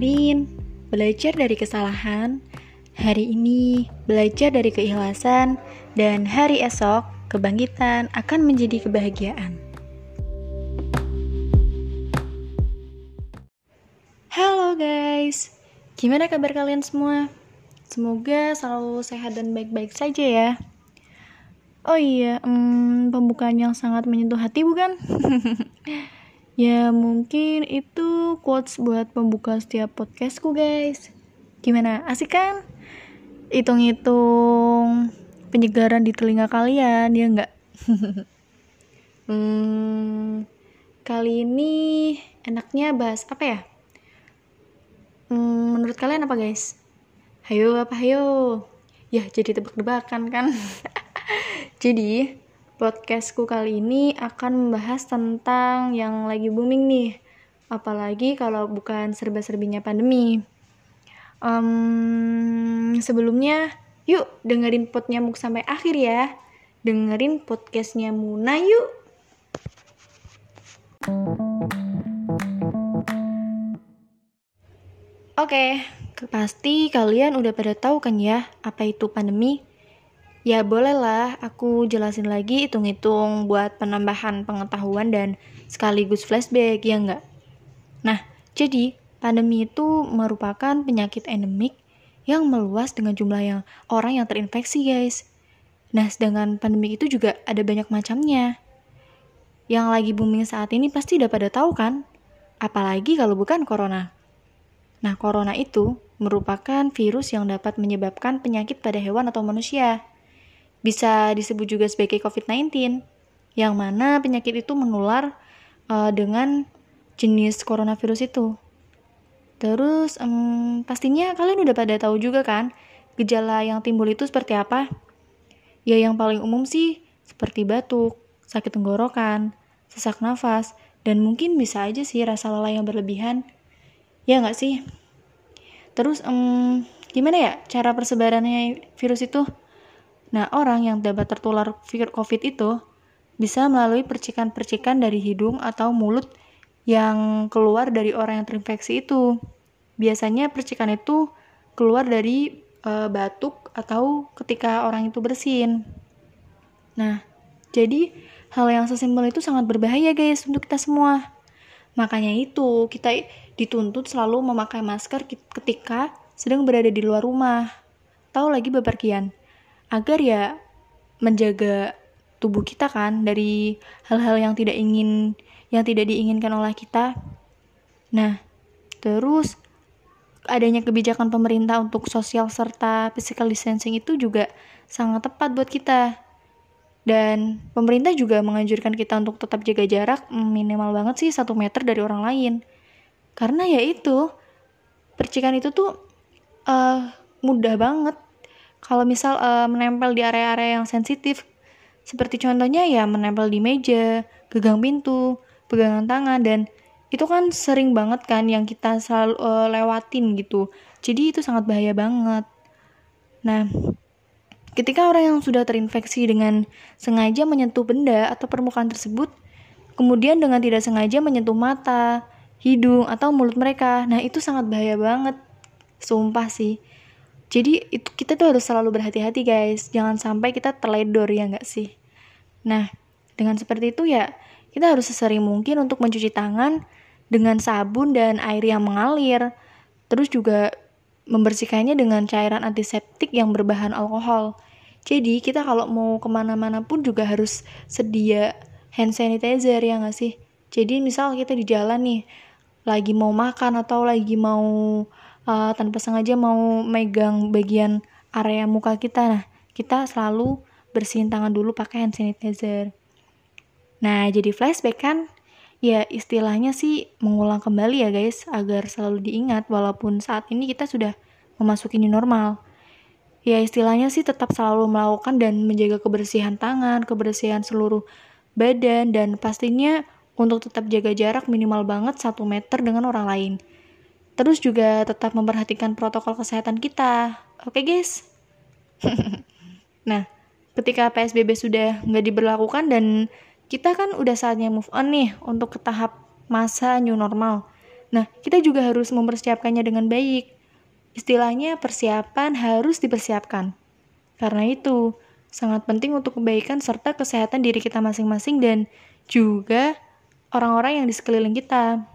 kemarin belajar dari kesalahan, hari ini belajar dari keikhlasan, dan hari esok kebangkitan akan menjadi kebahagiaan. Halo guys, gimana kabar kalian semua? Semoga selalu sehat dan baik-baik saja ya. Oh iya, hmm, pembukaan yang sangat menyentuh hati bukan? ya mungkin itu quotes buat pembuka setiap podcastku guys. Gimana, asik kan? Hitung-hitung penyegaran di telinga kalian, ya enggak? hmm, kali ini enaknya bahas apa ya? Hmm, menurut kalian apa guys? Hayo apa hayo? Ya jadi tebak-tebakan kan. jadi podcastku kali ini akan membahas tentang yang lagi booming nih. Apalagi kalau bukan serba-serbinya pandemi. Um, sebelumnya, yuk dengerin pot nyamuk sampai akhir ya. Dengerin podcastnya Muna yuk. Oke, Pasti kalian udah pada tahu kan ya apa itu pandemi? Ya bolehlah aku jelasin lagi hitung-hitung buat penambahan pengetahuan dan sekaligus flashback ya enggak? Nah, jadi pandemi itu merupakan penyakit endemik yang meluas dengan jumlah yang orang yang terinfeksi guys. Nah, sedangkan pandemi itu juga ada banyak macamnya. Yang lagi booming saat ini pasti udah pada tahu kan? Apalagi kalau bukan corona. Nah, corona itu merupakan virus yang dapat menyebabkan penyakit pada hewan atau manusia. Bisa disebut juga sebagai COVID-19, yang mana penyakit itu menular uh, dengan jenis coronavirus itu. Terus, um, pastinya kalian udah pada tahu juga kan, gejala yang timbul itu seperti apa? Ya, yang paling umum sih seperti batuk, sakit tenggorokan, sesak nafas, dan mungkin bisa aja sih rasa lelah yang berlebihan. Ya nggak sih? Terus um, gimana ya cara persebarannya virus itu? Nah, orang yang dapat tertular virus COVID itu bisa melalui percikan-percikan dari hidung atau mulut yang keluar dari orang yang terinfeksi itu. Biasanya percikan itu keluar dari e, batuk atau ketika orang itu bersin. Nah, jadi hal yang sesimpel itu sangat berbahaya guys untuk kita semua. Makanya itu kita dituntut selalu memakai masker ketika sedang berada di luar rumah. Tahu lagi bepergian. Agar ya menjaga tubuh kita kan dari hal-hal yang tidak ingin yang tidak diinginkan oleh kita. Nah, terus adanya kebijakan pemerintah untuk sosial serta physical distancing itu juga sangat tepat buat kita. Dan pemerintah juga menganjurkan kita untuk tetap jaga jarak minimal banget sih satu meter dari orang lain karena ya itu percikan itu tuh uh, mudah banget kalau misal uh, menempel di area-area yang sensitif seperti contohnya ya menempel di meja, gegang pintu, pegangan tangan dan itu kan sering banget kan yang kita selalu uh, lewatin gitu. Jadi itu sangat bahaya banget. Nah, ketika orang yang sudah terinfeksi dengan sengaja menyentuh benda atau permukaan tersebut, kemudian dengan tidak sengaja menyentuh mata, hidung atau mulut mereka. Nah, itu sangat bahaya banget. Sumpah sih. Jadi itu kita tuh harus selalu berhati-hati guys. Jangan sampai kita teledor ya nggak sih. Nah, dengan seperti itu ya kita harus sesering mungkin untuk mencuci tangan dengan sabun dan air yang mengalir. Terus juga membersihkannya dengan cairan antiseptik yang berbahan alkohol. Jadi kita kalau mau ke mana-mana pun juga harus sedia hand sanitizer ya nggak sih? Jadi misal kita di jalan nih, lagi mau makan atau lagi mau uh, tanpa sengaja mau megang bagian area muka kita. Nah kita selalu bersihin tangan dulu pakai hand sanitizer. Nah jadi flashback kan? Ya istilahnya sih mengulang kembali ya guys agar selalu diingat walaupun saat ini kita sudah memasuki new normal. Ya istilahnya sih tetap selalu melakukan dan menjaga kebersihan tangan kebersihan seluruh badan dan pastinya untuk tetap jaga jarak minimal banget 1 meter dengan orang lain. Terus juga tetap memperhatikan protokol kesehatan kita. Oke guys? nah, ketika PSBB sudah nggak diberlakukan dan kita kan udah saatnya move on nih untuk ke tahap masa new normal. Nah, kita juga harus mempersiapkannya dengan baik. Istilahnya persiapan harus dipersiapkan. Karena itu, sangat penting untuk kebaikan serta kesehatan diri kita masing-masing dan juga orang-orang yang di sekeliling kita.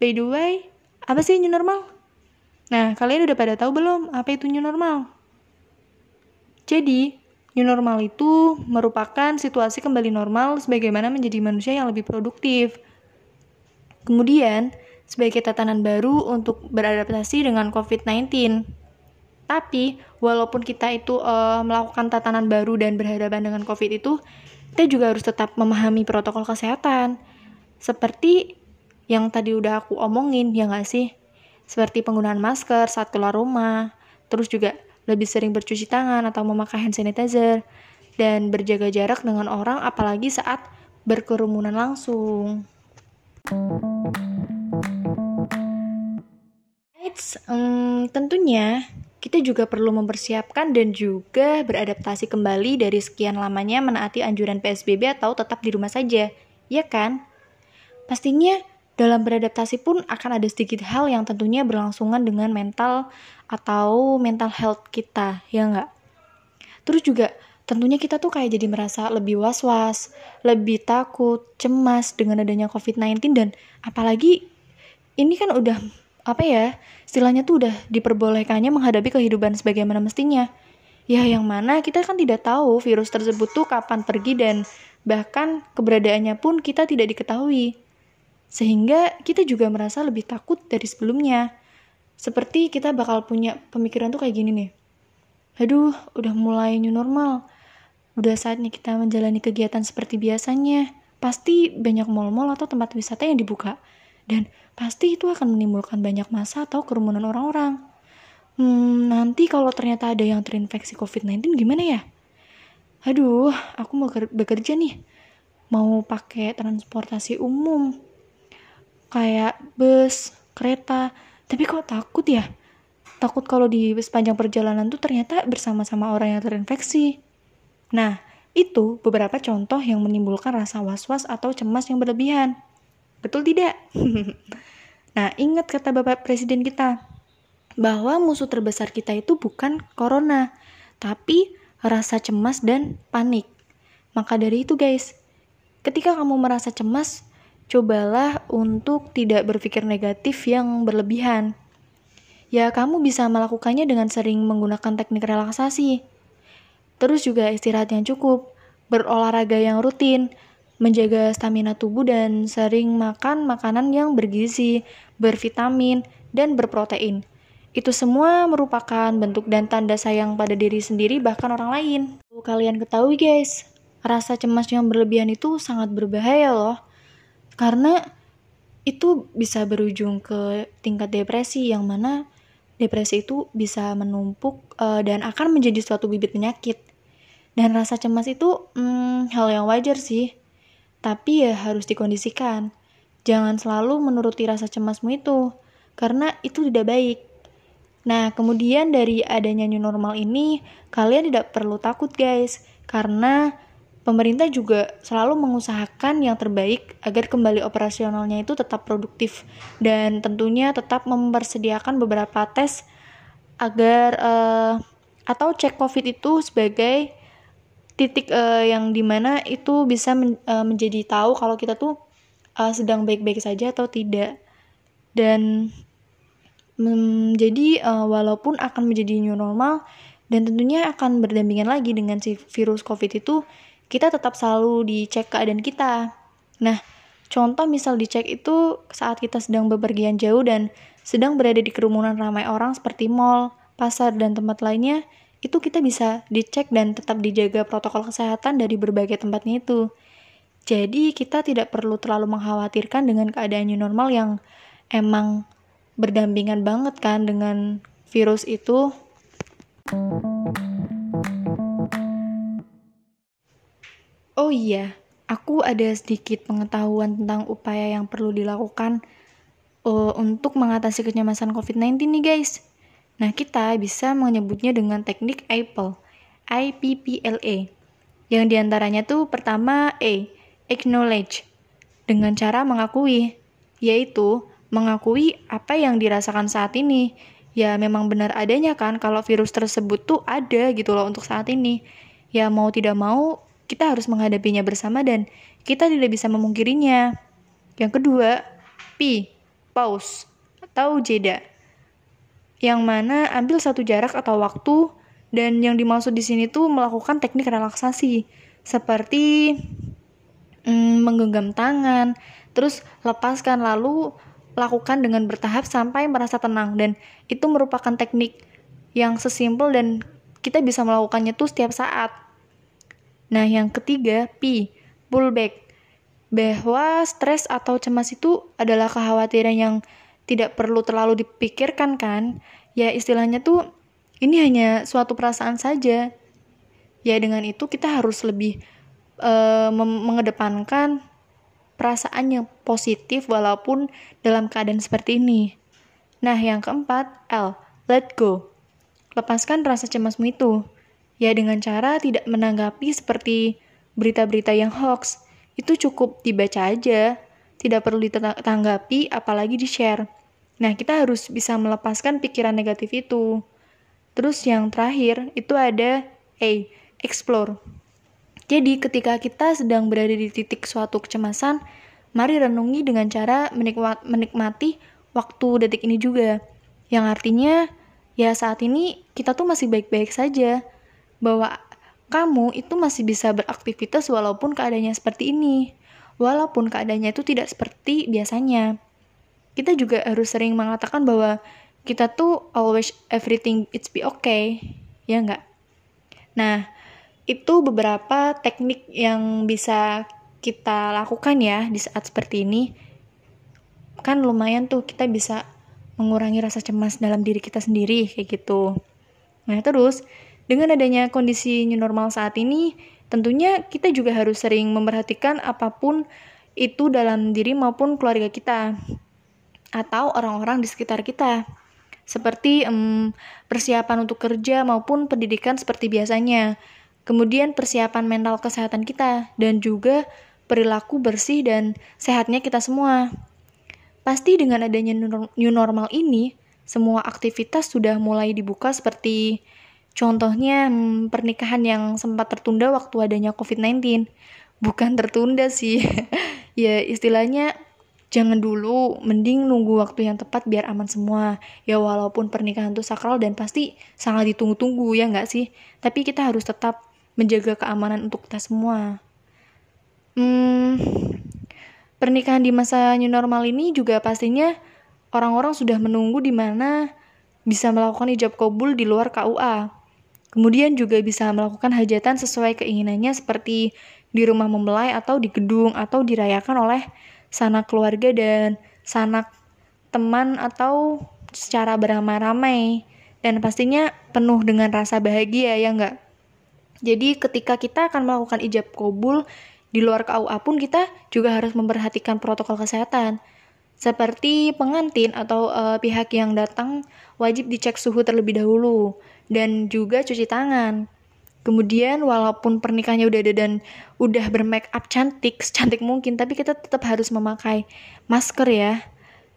By the way, apa sih new normal? Nah, kalian udah pada tahu belum apa itu new normal? Jadi, new normal itu merupakan situasi kembali normal sebagaimana menjadi manusia yang lebih produktif. Kemudian, sebagai tatanan baru untuk beradaptasi dengan COVID-19. Tapi, walaupun kita itu uh, melakukan tatanan baru dan berhadapan dengan COVID itu, kita juga harus tetap memahami protokol kesehatan. Seperti yang tadi udah aku omongin, ya nggak sih? Seperti penggunaan masker saat keluar rumah, terus juga lebih sering bercuci tangan atau memakai hand sanitizer, dan berjaga jarak dengan orang apalagi saat berkerumunan langsung. Eits, um, tentunya kita juga perlu mempersiapkan dan juga beradaptasi kembali dari sekian lamanya menaati anjuran PSBB atau tetap di rumah saja, ya kan? Pastinya dalam beradaptasi pun akan ada sedikit hal yang tentunya berlangsungan dengan mental atau mental health kita, ya nggak? Terus juga tentunya kita tuh kayak jadi merasa lebih was-was, lebih takut, cemas dengan adanya COVID-19 dan apalagi ini kan udah apa ya istilahnya tuh udah diperbolehkannya menghadapi kehidupan sebagaimana mestinya ya yang mana kita kan tidak tahu virus tersebut tuh kapan pergi dan bahkan keberadaannya pun kita tidak diketahui sehingga kita juga merasa lebih takut dari sebelumnya seperti kita bakal punya pemikiran tuh kayak gini nih aduh udah mulai new normal udah saatnya kita menjalani kegiatan seperti biasanya pasti banyak mall-mall atau tempat wisata yang dibuka dan pasti itu akan menimbulkan banyak masa atau kerumunan orang-orang. Hmm, nanti kalau ternyata ada yang terinfeksi COVID-19 gimana ya? Aduh, aku mau bekerja nih. Mau pakai transportasi umum. Kayak bus, kereta. Tapi kok takut ya? Takut kalau di sepanjang perjalanan tuh ternyata bersama-sama orang yang terinfeksi. Nah, itu beberapa contoh yang menimbulkan rasa was-was atau cemas yang berlebihan. Betul tidak? nah, ingat kata Bapak Presiden kita, bahwa musuh terbesar kita itu bukan corona, tapi rasa cemas dan panik. Maka dari itu guys, ketika kamu merasa cemas, cobalah untuk tidak berpikir negatif yang berlebihan. Ya, kamu bisa melakukannya dengan sering menggunakan teknik relaksasi. Terus juga istirahat yang cukup, berolahraga yang rutin, menjaga stamina tubuh dan sering makan makanan yang bergizi, bervitamin, dan berprotein. Itu semua merupakan bentuk dan tanda sayang pada diri sendiri bahkan orang lain. Kalian ketahui guys, rasa cemas yang berlebihan itu sangat berbahaya loh. Karena itu bisa berujung ke tingkat depresi yang mana depresi itu bisa menumpuk uh, dan akan menjadi suatu bibit penyakit. Dan rasa cemas itu hmm, hal yang wajar sih tapi ya harus dikondisikan. Jangan selalu menuruti rasa cemasmu itu, karena itu tidak baik. Nah, kemudian dari adanya new normal ini, kalian tidak perlu takut guys, karena pemerintah juga selalu mengusahakan yang terbaik agar kembali operasionalnya itu tetap produktif dan tentunya tetap mempersediakan beberapa tes agar uh, atau cek COVID itu sebagai titik uh, yang di mana itu bisa men, uh, menjadi tahu kalau kita tuh uh, sedang baik-baik saja atau tidak. Dan um, jadi uh, walaupun akan menjadi new normal dan tentunya akan berdampingan lagi dengan si virus covid itu kita tetap selalu dicek keadaan kita nah contoh misal dicek itu saat kita sedang bepergian jauh dan sedang berada di kerumunan ramai orang seperti mall pasar dan tempat lainnya itu kita bisa dicek dan tetap dijaga protokol kesehatan dari berbagai tempatnya itu. Jadi kita tidak perlu terlalu mengkhawatirkan dengan keadaan new normal yang emang berdampingan banget kan dengan virus itu. Oh iya, aku ada sedikit pengetahuan tentang upaya yang perlu dilakukan uh, untuk mengatasi kecemasan COVID-19 nih guys. Nah, kita bisa menyebutnya dengan teknik Apple, IPPLA. Yang di antaranya tuh pertama A, acknowledge, dengan cara mengakui, yaitu mengakui apa yang dirasakan saat ini. Ya memang benar adanya kan kalau virus tersebut tuh ada gitu loh untuk saat ini. Ya mau tidak mau kita harus menghadapinya bersama dan kita tidak bisa memungkirinya. Yang kedua, P, pause atau jeda. Yang mana ambil satu jarak atau waktu dan yang dimaksud di sini tuh melakukan teknik relaksasi seperti mm, menggenggam tangan, terus lepaskan lalu lakukan dengan bertahap sampai merasa tenang dan itu merupakan teknik yang sesimpel dan kita bisa melakukannya tuh setiap saat. Nah, yang ketiga, P, pullback. Bahwa stres atau cemas itu adalah kekhawatiran yang tidak perlu terlalu dipikirkan kan? Ya istilahnya tuh ini hanya suatu perasaan saja. Ya dengan itu kita harus lebih uh, mengedepankan perasaan yang positif walaupun dalam keadaan seperti ini. Nah, yang keempat, L, let go. Lepaskan rasa cemasmu itu. Ya dengan cara tidak menanggapi seperti berita-berita yang hoax. Itu cukup dibaca aja, tidak perlu ditanggapi apalagi di-share. Nah, kita harus bisa melepaskan pikiran negatif itu. Terus yang terakhir itu ada A, explore. Jadi, ketika kita sedang berada di titik suatu kecemasan, mari renungi dengan cara menikmati waktu detik ini juga. Yang artinya, ya saat ini kita tuh masih baik-baik saja. Bahwa kamu itu masih bisa beraktivitas walaupun keadaannya seperti ini. Walaupun keadaannya itu tidak seperti biasanya. Kita juga harus sering mengatakan bahwa kita tuh always everything it's be okay. Ya enggak? Nah, itu beberapa teknik yang bisa kita lakukan ya di saat seperti ini. Kan lumayan tuh kita bisa mengurangi rasa cemas dalam diri kita sendiri kayak gitu. Nah, terus dengan adanya kondisi new normal saat ini, tentunya kita juga harus sering memperhatikan apa pun itu dalam diri maupun keluarga kita atau orang-orang di sekitar kita. Seperti um, persiapan untuk kerja maupun pendidikan seperti biasanya kemudian persiapan mental kesehatan kita, dan juga perilaku bersih dan sehatnya kita semua. Pasti dengan adanya new normal ini, semua aktivitas sudah mulai dibuka seperti contohnya hmm, pernikahan yang sempat tertunda waktu adanya COVID-19. Bukan tertunda sih, ya istilahnya jangan dulu, mending nunggu waktu yang tepat biar aman semua. Ya walaupun pernikahan itu sakral dan pasti sangat ditunggu-tunggu ya nggak sih? Tapi kita harus tetap menjaga keamanan untuk kita semua. Hmm, pernikahan di masa new normal ini juga pastinya orang-orang sudah menunggu di mana bisa melakukan hijab kabul di luar KUA. Kemudian juga bisa melakukan hajatan sesuai keinginannya seperti di rumah membelai atau di gedung atau dirayakan oleh sanak keluarga dan sanak teman atau secara beramai-ramai dan pastinya penuh dengan rasa bahagia ya enggak? Jadi ketika kita akan melakukan ijab kabul di luar KUA pun kita juga harus memperhatikan protokol kesehatan. Seperti pengantin atau uh, pihak yang datang wajib dicek suhu terlebih dahulu dan juga cuci tangan. Kemudian walaupun pernikahannya udah ada dan udah bermake up cantik, secantik mungkin, tapi kita tetap harus memakai masker ya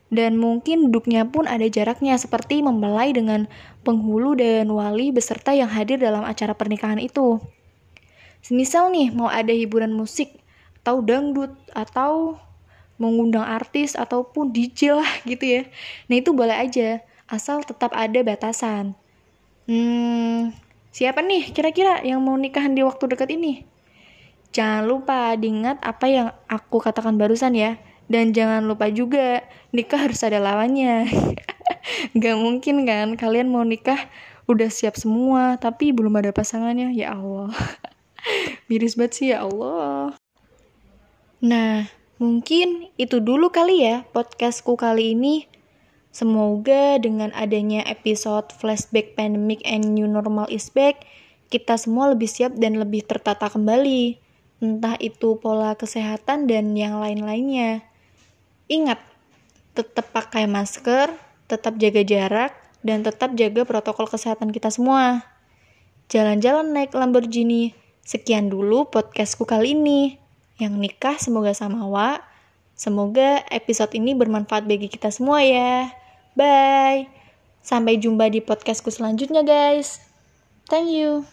dan mungkin duduknya pun ada jaraknya seperti membelai dengan penghulu dan wali beserta yang hadir dalam acara pernikahan itu. Semisal nih mau ada hiburan musik atau dangdut atau mengundang artis ataupun DJ lah gitu ya. Nah itu boleh aja asal tetap ada batasan. Hmm, siapa nih kira-kira yang mau nikahan di waktu dekat ini? Jangan lupa diingat apa yang aku katakan barusan ya dan jangan lupa juga, nikah harus ada lawannya. Gak mungkin kan kalian mau nikah udah siap semua, tapi belum ada pasangannya. Ya Allah. Miris banget sih ya Allah. Nah, mungkin itu dulu kali ya podcastku kali ini. Semoga dengan adanya episode flashback pandemic and new normal is back, kita semua lebih siap dan lebih tertata kembali. Entah itu pola kesehatan dan yang lain-lainnya. Ingat, tetap pakai masker, tetap jaga jarak, dan tetap jaga protokol kesehatan kita semua. Jalan-jalan naik Lamborghini. Sekian dulu podcastku kali ini. Yang nikah semoga sama Wa. Semoga episode ini bermanfaat bagi kita semua ya. Bye. Sampai jumpa di podcastku selanjutnya guys. Thank you.